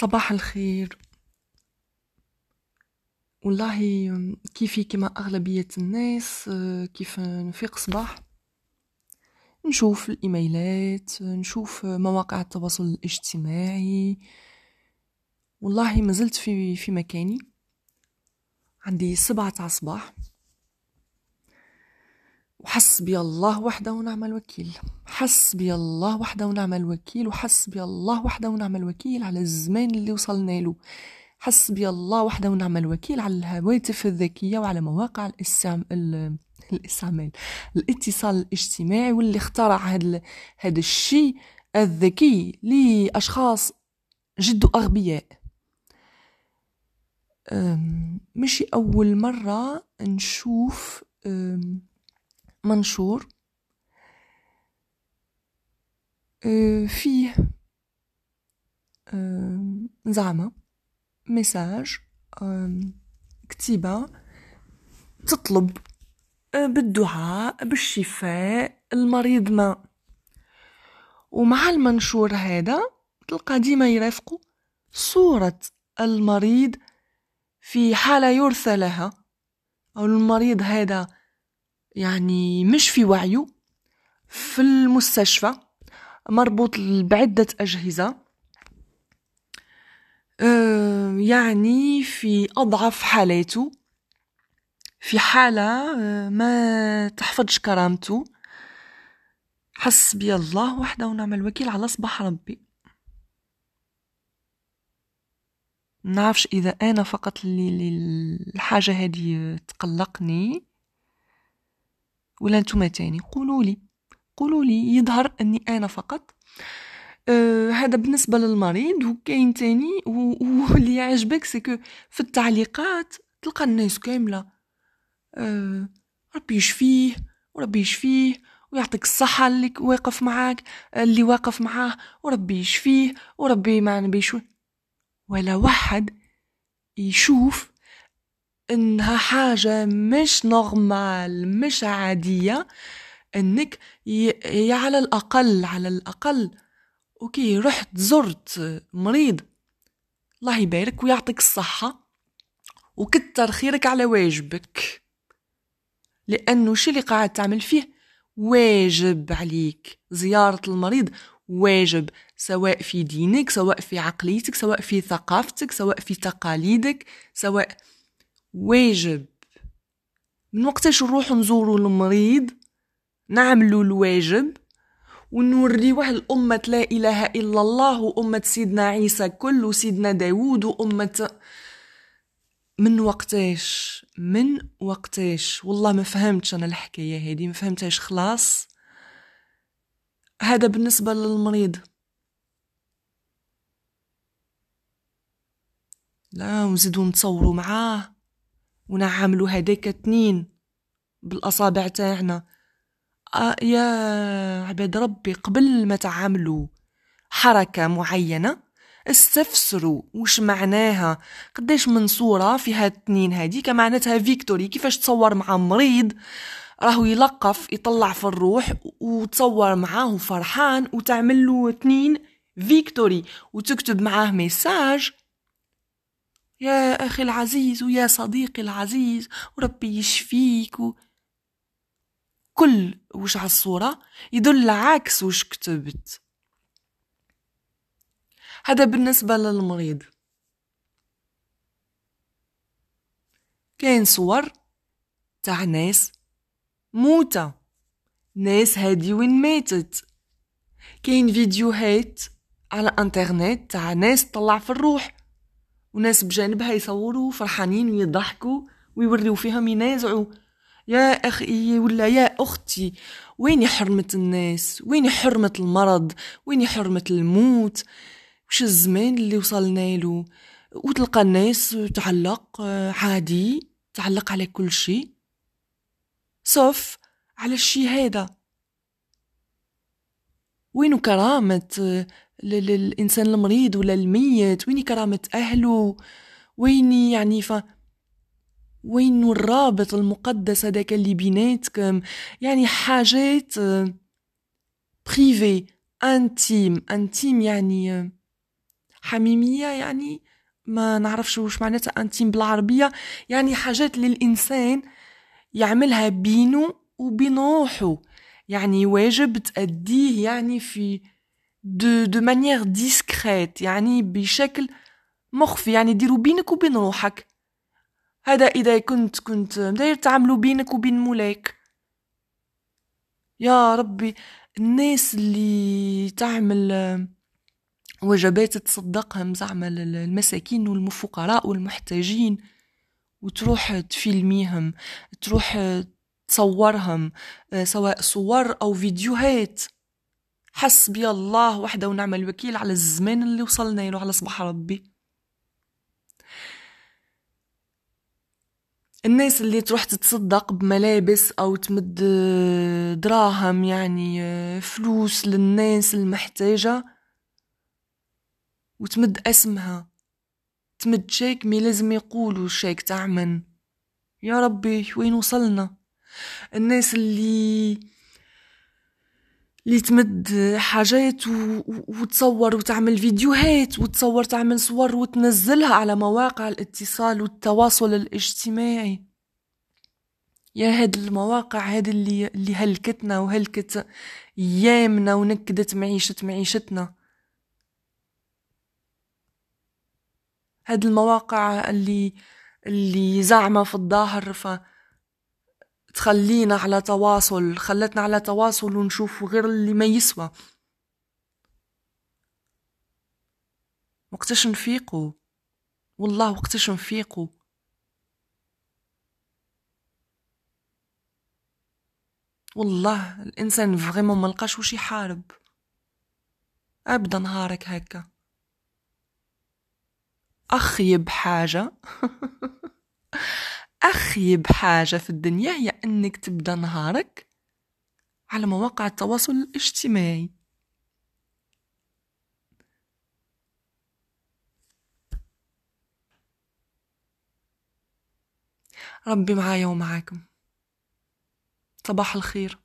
صباح الخير. والله كيفي كما أغلبية الناس كيف نفيق صباح نشوف الإيميلات نشوف مواقع التواصل الاجتماعي. والله ما زلت في في مكاني. عندي سبعة صباح وحسبي الله وحده ونعم الوكيل. حسبي الله وحده ونعم الوكيل وحسبي الله وحده ونعم الوكيل على الزمان اللي وصلنا له. حسبي الله وحده ونعم الوكيل على الهواتف الذكية وعلى مواقع الاستعم... الإستعمال الاتصال الاجتماعي واللي اخترع هذا هذا الشيء الذكي لأشخاص جد أغبياء. مش أول مرة نشوف منشور فيه زعمة ميساج كتيبة تطلب بالدعاء بالشفاء المريض ما. ومع المنشور هذا تلقى ديما يرافقه صورة المريض في حالة يرثى لها. أو المريض هذا يعني مش في وعيه في المستشفى مربوط بعدة أجهزة. آه، يعني في أضعف حالاته. في حالة آه، ما تحفظش كرامته. حسبي الله وحده ونعم الوكيل على صباح ربي. نعرفش إذا أنا فقط اللي الحاجة هذه تقلقني. ولا نتوما تاني قولوا لي. قولوا لي يظهر أني أنا فقط. آه هذا بالنسبة للمريض وكاين تاني واللي يعجبك سكو في التعليقات تلقى الناس كاملة. آه ربي يشفيه وربي يشفيه ويعطيك الصحة اللي واقف معاك اللي واقف معاه وربي يشفيه وربي ما نبيش ولا واحد يشوف إنها حاجة مش نورمال مش عادية. إنك ي... على الأقل على الأقل أوكي رحت زرت مريض. الله يبارك ويعطيك الصحة. وكتر خيرك على واجبك. لأنه شي اللي قاعد تعمل فيه واجب عليك. زيارة المريض واجب سواء في دينك سواء في عقليتك سواء في ثقافتك سواء في تقاليدك سواء واجب. من وقتاش نروحو نزورو المريض نعملو الواجب ونوريوه الأمة لا إله إلا الله وأمة سيدنا عيسى كل وسيدنا داود وأمة من وقتاش من وقتاش والله ما فهمتش أنا الحكاية هذه ما فهمتهاش خلاص. هذا بالنسبة للمريض. لا ونزيدو نتصورو معاه. ونعملو هداك اتنين بالأصابع تاعنا. آه يا عباد ربي قبل ما تعملوا حركة معينة استفسروا وش معناها قداش من صورة فيها اتنين هاديك معناتها فيكتوري كيفاش تصور مع مريض راهو يلقف يطلع في الروح وتصور معاه فرحان وتعمل له اتنين فيكتوري. وتكتب معاه ميساج يا أخي العزيز ويا صديقي العزيز وربي يشفيك. و... كل وش على الصورة يدل عكس وش كتبت. هذا بالنسبة للمريض. كاين صور تاع ناس موتة. ناس هادي وين ماتت. كاين فيديوهات على انترنت تاع ناس طلع في الروح. وناس بجانبها يصوروا فرحانين ويضحكوا ويوريو فيهم ينازعوا يا أخي ولا يا أختي وين حرمة الناس؟ وين حرمة المرض؟ وين حرمة الموت؟ وش الزمان اللي وصلنا له؟ وتلقى الناس تعلق عادي تعلق على كل شيء؟ صف على الشي هذا. وين كرامة للإنسان المريض ولا الميت؟ وين كرامة أهله؟ وين يعني ف وين الرابط المقدس هذاك اللي بيناتكم؟ يعني حاجات بريفي انتيم انتيم يعني حميمية يعني ما نعرفش وش معناتها انتيم بالعربية. يعني حاجات اللي الإنسان يعملها بينه وبين روحه. يعني واجب تأديه يعني في دو دو مانيير ديسكريت يعني بشكل مخفي يعني ديروا بينك وبين روحك. هذا إذا كنت كنت داير تعملوا بينك وبين مولاك. يا ربي الناس اللي تعمل وجبات تصدقهم زعما المساكين والفقراء والمحتاجين وتروح تفيلميهم تروح تصورهم سواء صور أو فيديوهات. حسبي الله وحده ونعم الوكيل على الزمان اللي وصلنا له على صباح ربي. الناس اللي تروح تتصدق بملابس أو تمد دراهم يعني فلوس للناس المحتاجة وتمد اسمها. تمد شيك مي لازم يقولوا شيك تعمن. يا ربي وين وصلنا؟ الناس اللي اللي تمد حاجات و... وتصور وتعمل فيديوهات وتصور تعمل صور وتنزلها على مواقع الاتصال والتواصل الاجتماعي. يا هاد المواقع هاد اللي اللي هلكتنا وهلكت أيامنا ونكدت معيشة معيشتنا. هاد المواقع اللي اللي زعمة في الظاهر ف تخلينا على تواصل خلتنا على تواصل ونشوف غير اللي ما يسوى. وقتاش نفيقوا؟ والله وقتاش نفيقوا؟ والله الإنسان فريمون ملقاش وش يحارب. أبدا نهارك هكا. اخيب حاجة أخيب حاجة في الدنيا هي أنك تبدأ نهارك على مواقع التواصل الاجتماعي. ربي معايا ومعاكم. صباح الخير.